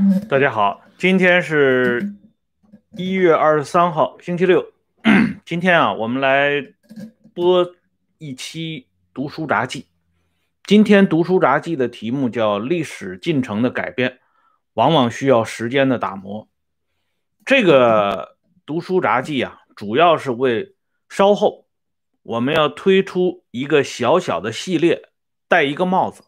大家好，今天是一月二十三号，星期六。今天啊，我们来播一期读书杂记。今天读书杂记的题目叫《历史进程的改变，往往需要时间的打磨》。这个读书杂记啊，主要是为稍后我们要推出一个小小的系列，戴一个帽子。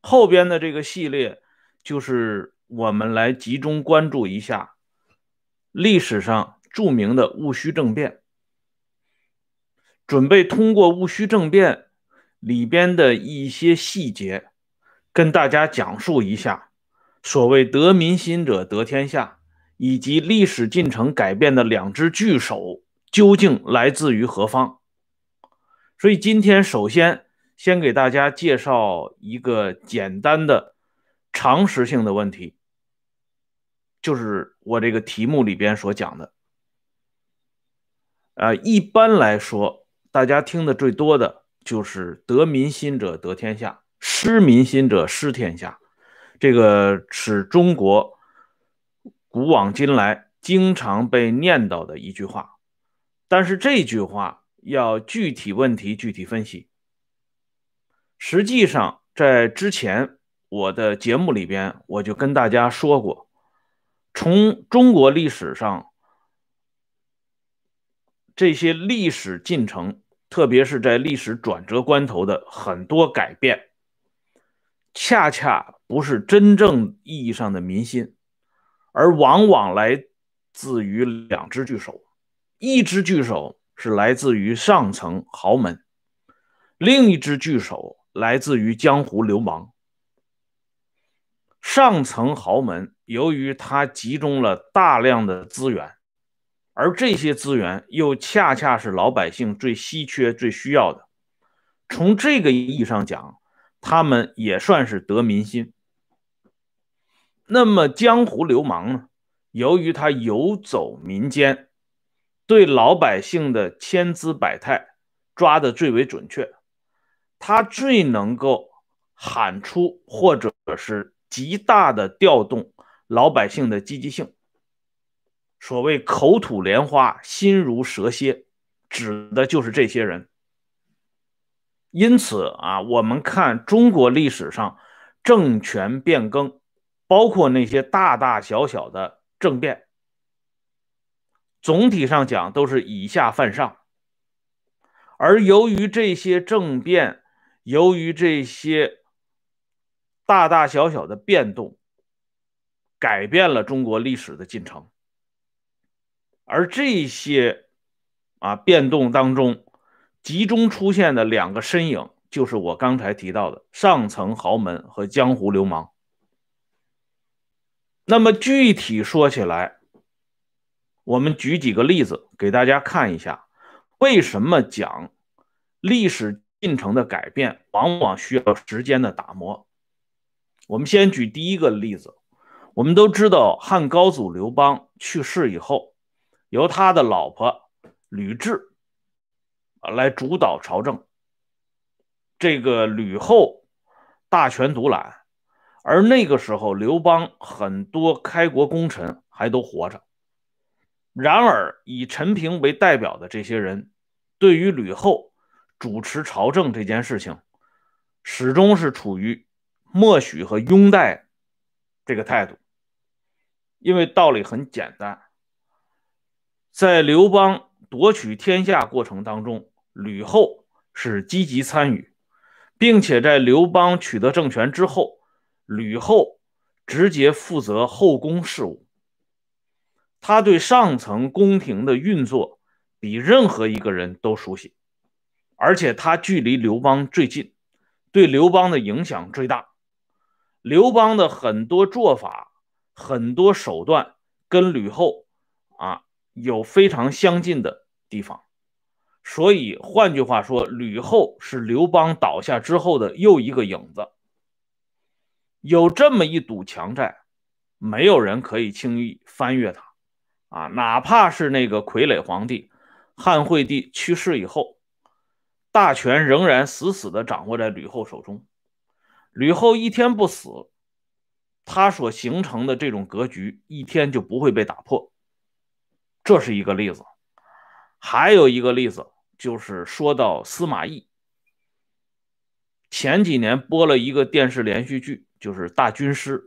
后边的这个系列。就是我们来集中关注一下历史上著名的戊戌政变，准备通过戊戌政变里边的一些细节，跟大家讲述一下所谓得民心者得天下，以及历史进程改变的两只巨手究竟来自于何方。所以今天首先先给大家介绍一个简单的。常识性的问题，就是我这个题目里边所讲的。啊，一般来说，大家听的最多的就是“得民心者得天下，失民心者失天下”，这个是中国古往今来经常被念叨的一句话。但是这句话要具体问题具体分析。实际上，在之前。我的节目里边，我就跟大家说过，从中国历史上这些历史进程，特别是在历史转折关头的很多改变，恰恰不是真正意义上的民心，而往往来自于两只巨手，一只巨手是来自于上层豪门，另一只巨手来自于江湖流氓。上层豪门由于它集中了大量的资源，而这些资源又恰恰是老百姓最稀缺、最需要的。从这个意义上讲，他们也算是得民心。那么江湖流氓呢？由于他游走民间，对老百姓的千姿百态抓得最为准确，他最能够喊出或者是。极大的调动老百姓的积极性。所谓“口吐莲花，心如蛇蝎”，指的就是这些人。因此啊，我们看中国历史上政权变更，包括那些大大小小的政变，总体上讲都是以下犯上。而由于这些政变，由于这些。大大小小的变动，改变了中国历史的进程。而这些啊变动当中，集中出现的两个身影，就是我刚才提到的上层豪门和江湖流氓。那么具体说起来，我们举几个例子给大家看一下，为什么讲历史进程的改变往往需要时间的打磨。我们先举第一个例子，我们都知道汉高祖刘邦去世以后，由他的老婆吕雉来主导朝政。这个吕后大权独揽，而那个时候刘邦很多开国功臣还都活着。然而以陈平为代表的这些人，对于吕后主持朝政这件事情，始终是处于。默许和拥戴这个态度，因为道理很简单，在刘邦夺取天下过程当中，吕后是积极参与，并且在刘邦取得政权之后，吕后直接负责后宫事务，他对上层宫廷的运作比任何一个人都熟悉，而且他距离刘邦最近，对刘邦的影响最大。刘邦的很多做法、很多手段跟吕后啊有非常相近的地方，所以换句话说，吕后是刘邦倒下之后的又一个影子。有这么一堵墙在，没有人可以轻易翻越它啊！哪怕是那个傀儡皇帝汉惠帝去世以后，大权仍然死死地掌握在吕后手中。吕后一天不死，他所形成的这种格局一天就不会被打破，这是一个例子。还有一个例子就是说到司马懿，前几年播了一个电视连续剧，就是《大军师》，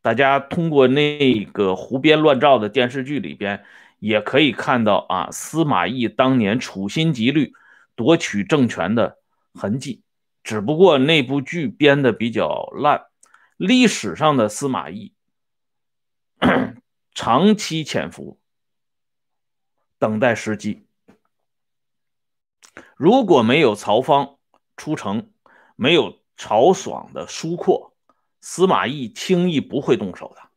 大家通过那个胡编乱造的电视剧里边，也可以看到啊，司马懿当年处心积虑夺取政权的痕迹。只不过那部剧编的比较烂。历史上的司马懿长期潜伏，等待时机。如果没有曹芳出城，没有曹爽的疏阔，司马懿轻易不会动手的。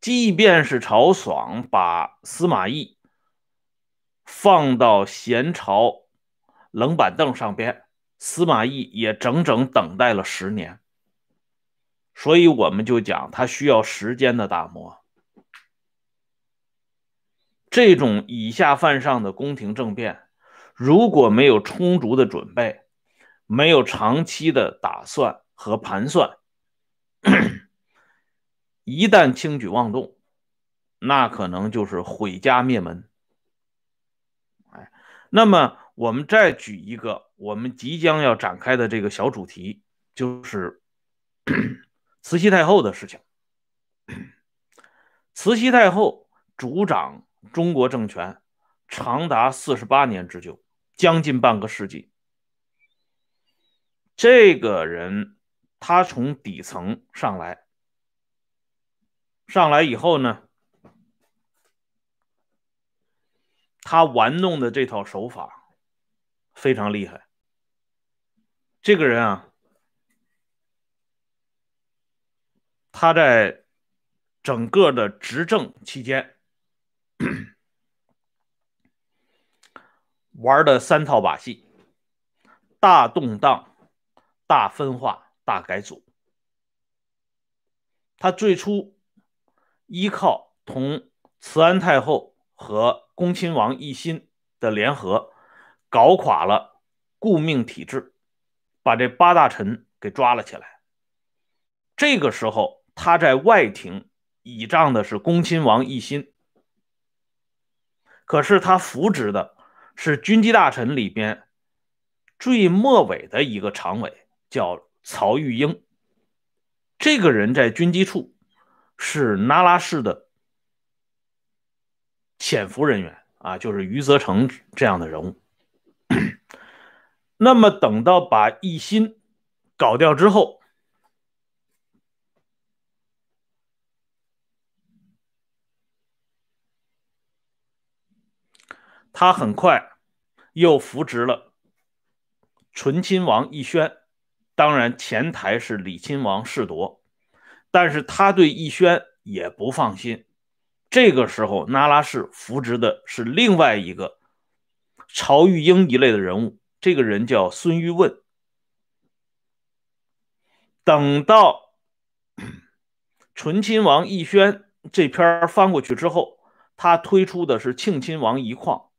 即便是曹爽把司马懿放到咸朝冷板凳上边，司马懿也整整等待了十年。所以我们就讲，他需要时间的打磨。这种以下犯上的宫廷政变，如果没有充足的准备，没有长期的打算和盘算，一旦轻举妄动，那可能就是毁家灭门。哎，那么我们再举一个我们即将要展开的这个小主题，就是。慈禧太后的事情，慈禧太后主掌中国政权长达四十八年之久，将近半个世纪。这个人，他从底层上来，上来以后呢，他玩弄的这套手法非常厉害。这个人啊。他在整个的执政期间 玩的三套把戏：大动荡、大分化、大改组。他最初依靠同慈安太后和恭亲王奕欣的联合，搞垮了顾命体制，把这八大臣给抓了起来。这个时候。他在外廷倚仗的是恭亲王奕欣，可是他扶植的是军机大臣里边最末尾的一个常委，叫曹玉英。这个人在军机处是那拉氏的潜伏人员啊，就是余则成这样的人物。那么等到把奕欣搞掉之后。他很快又扶植了醇亲王奕轩，当然前台是李亲王世铎，但是他对奕轩也不放心。这个时候，那拉氏扶植的是另外一个曹玉英一类的人物，这个人叫孙玉问。等到醇亲王奕轩这篇翻过去之后，他推出的是庆亲王奕匡。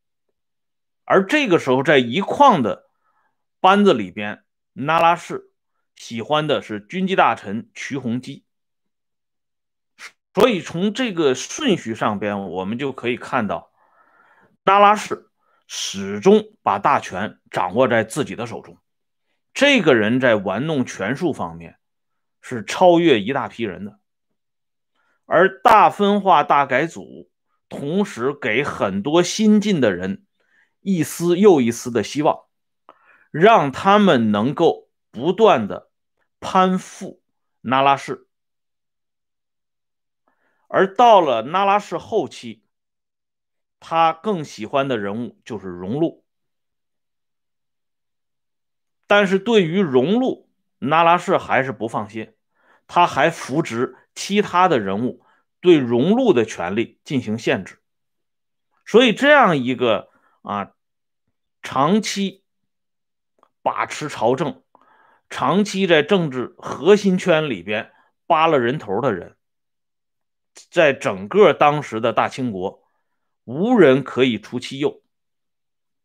而这个时候，在一矿的班子里边，那拉氏喜欢的是军机大臣瞿洪基，所以从这个顺序上边，我们就可以看到，那拉氏始终把大权掌握在自己的手中。这个人在玩弄权术方面是超越一大批人的，而大分化、大改组，同时给很多新进的人。一丝又一丝的希望，让他们能够不断的攀附那拉氏，而到了那拉氏后期，他更喜欢的人物就是荣禄，但是对于荣禄，那拉氏还是不放心，他还扶植其他的人物，对荣禄的权利进行限制，所以这样一个。啊，长期把持朝政，长期在政治核心圈里边扒了人头的人，在整个当时的大清国，无人可以出其右，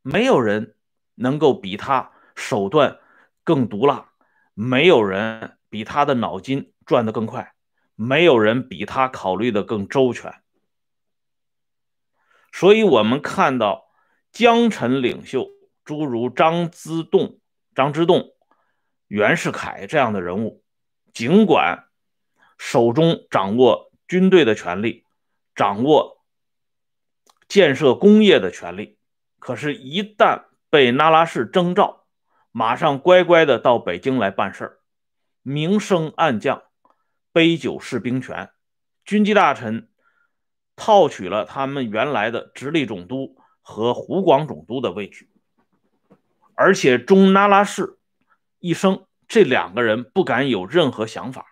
没有人能够比他手段更毒辣，没有人比他的脑筋转得更快，没有人比他考虑的更周全。所以，我们看到江臣领袖，诸如张之洞、张之洞、袁世凯这样的人物，尽管手中掌握军队的权力，掌握建设工业的权利，可是，一旦被那拉氏征召，马上乖乖的到北京来办事儿，明升暗降，杯酒释兵权，军机大臣。套取了他们原来的直隶总督和湖广总督的位置，而且中那拉氏一生，这两个人不敢有任何想法。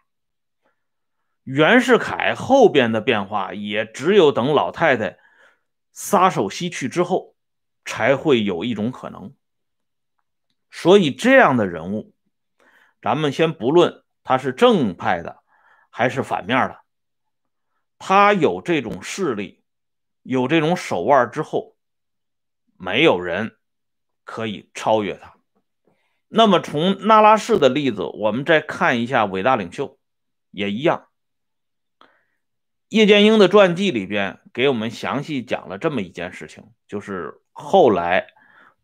袁世凯后边的变化，也只有等老太太撒手西去之后，才会有一种可能。所以这样的人物，咱们先不论他是正派的还是反面的。他有这种势力，有这种手腕之后，没有人可以超越他。那么从那拉氏的例子，我们再看一下伟大领袖，也一样。叶剑英的传记里边给我们详细讲了这么一件事情，就是后来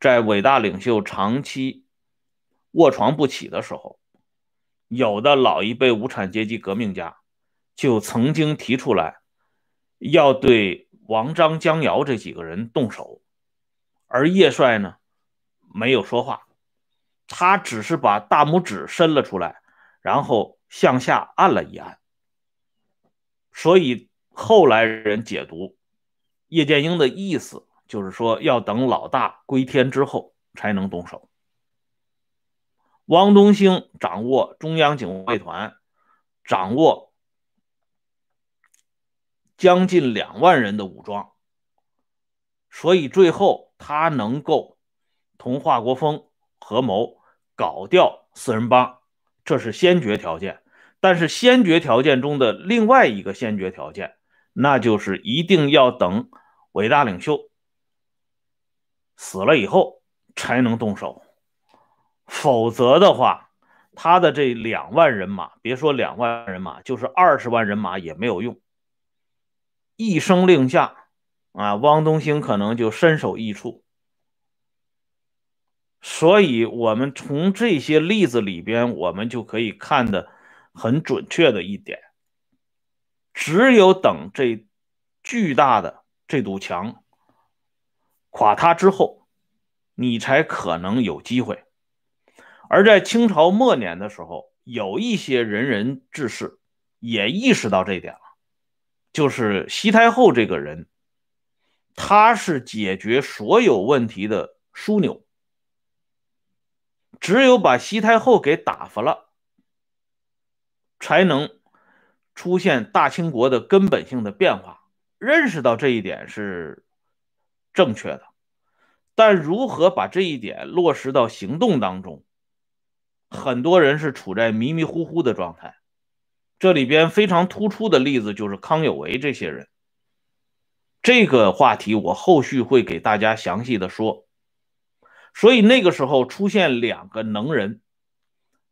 在伟大领袖长期卧床不起的时候，有的老一辈无产阶级革命家。就曾经提出来，要对王章、江瑶这几个人动手，而叶帅呢，没有说话，他只是把大拇指伸了出来，然后向下按了一按。所以后来人解读叶剑英的意思，就是说要等老大归天之后才能动手。汪东兴掌握中央警卫团，掌握。将近两万人的武装，所以最后他能够同华国锋合谋搞掉四人帮，这是先决条件。但是先决条件中的另外一个先决条件，那就是一定要等伟大领袖死了以后才能动手，否则的话，他的这两万人马，别说两万人马，就是二十万人马也没有用。一声令下，啊，汪东兴可能就身首异处。所以，我们从这些例子里边，我们就可以看的很准确的一点：只有等这巨大的这堵墙垮塌之后，你才可能有机会。而在清朝末年的时候，有一些仁人志士也意识到这一点了。就是西太后这个人，他是解决所有问题的枢纽。只有把西太后给打发了，才能出现大清国的根本性的变化。认识到这一点是正确的，但如何把这一点落实到行动当中，很多人是处在迷迷糊糊的状态。这里边非常突出的例子就是康有为这些人。这个话题我后续会给大家详细的说。所以那个时候出现两个能人，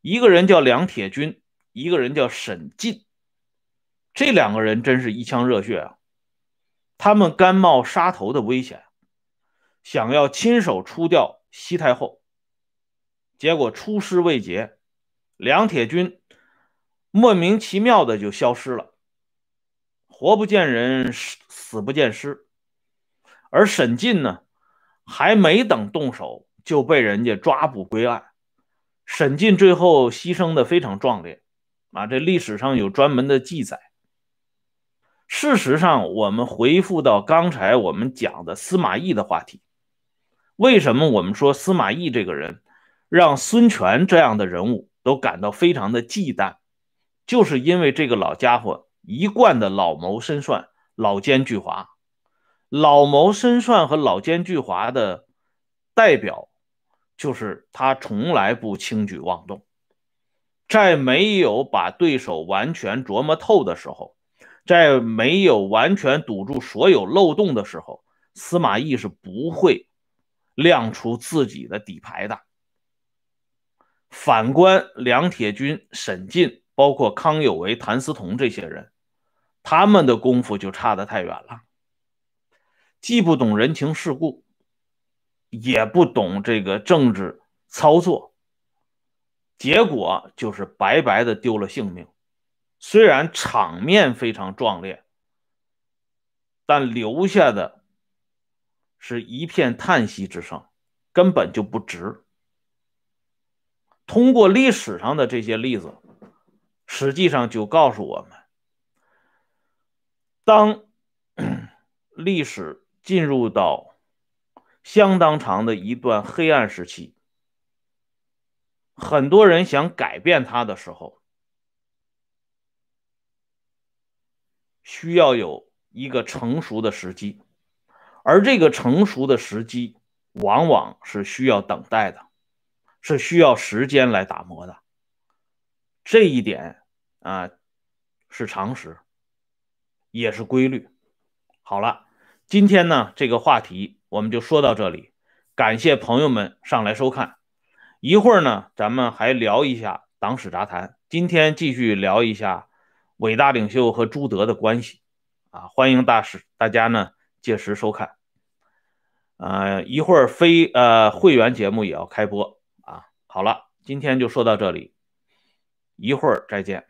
一个人叫梁铁军，一个人叫沈进。这两个人真是一腔热血啊！他们甘冒杀头的危险，想要亲手除掉西太后，结果出师未捷，梁铁军。莫名其妙的就消失了，活不见人，死不见尸。而沈进呢，还没等动手，就被人家抓捕归案。沈进最后牺牲的非常壮烈，啊，这历史上有专门的记载。事实上，我们回复到刚才我们讲的司马懿的话题，为什么我们说司马懿这个人让孙权这样的人物都感到非常的忌惮？就是因为这个老家伙一贯的老谋深算、老奸巨猾。老谋深算和老奸巨猾的代表，就是他从来不轻举妄动。在没有把对手完全琢磨透的时候，在没有完全堵住所有漏洞的时候，司马懿是不会亮出自己的底牌的。反观梁铁军、沈进。包括康有为、谭嗣同这些人，他们的功夫就差得太远了，既不懂人情世故，也不懂这个政治操作，结果就是白白的丢了性命。虽然场面非常壮烈，但留下的是一片叹息之声，根本就不值。通过历史上的这些例子，实际上就告诉我们：当历史进入到相当长的一段黑暗时期，很多人想改变它的时候。需要有一个成熟的时机，而这个成熟的时机往往是需要等待的，是需要时间来打磨的。这一点啊是常识，也是规律。好了，今天呢这个话题我们就说到这里，感谢朋友们上来收看。一会儿呢咱们还聊一下党史杂谈，今天继续聊一下。伟大领袖和朱德的关系啊，欢迎大使大家呢届时收看。呃，一会儿非呃会员节目也要开播啊。好了，今天就说到这里，一会儿再见。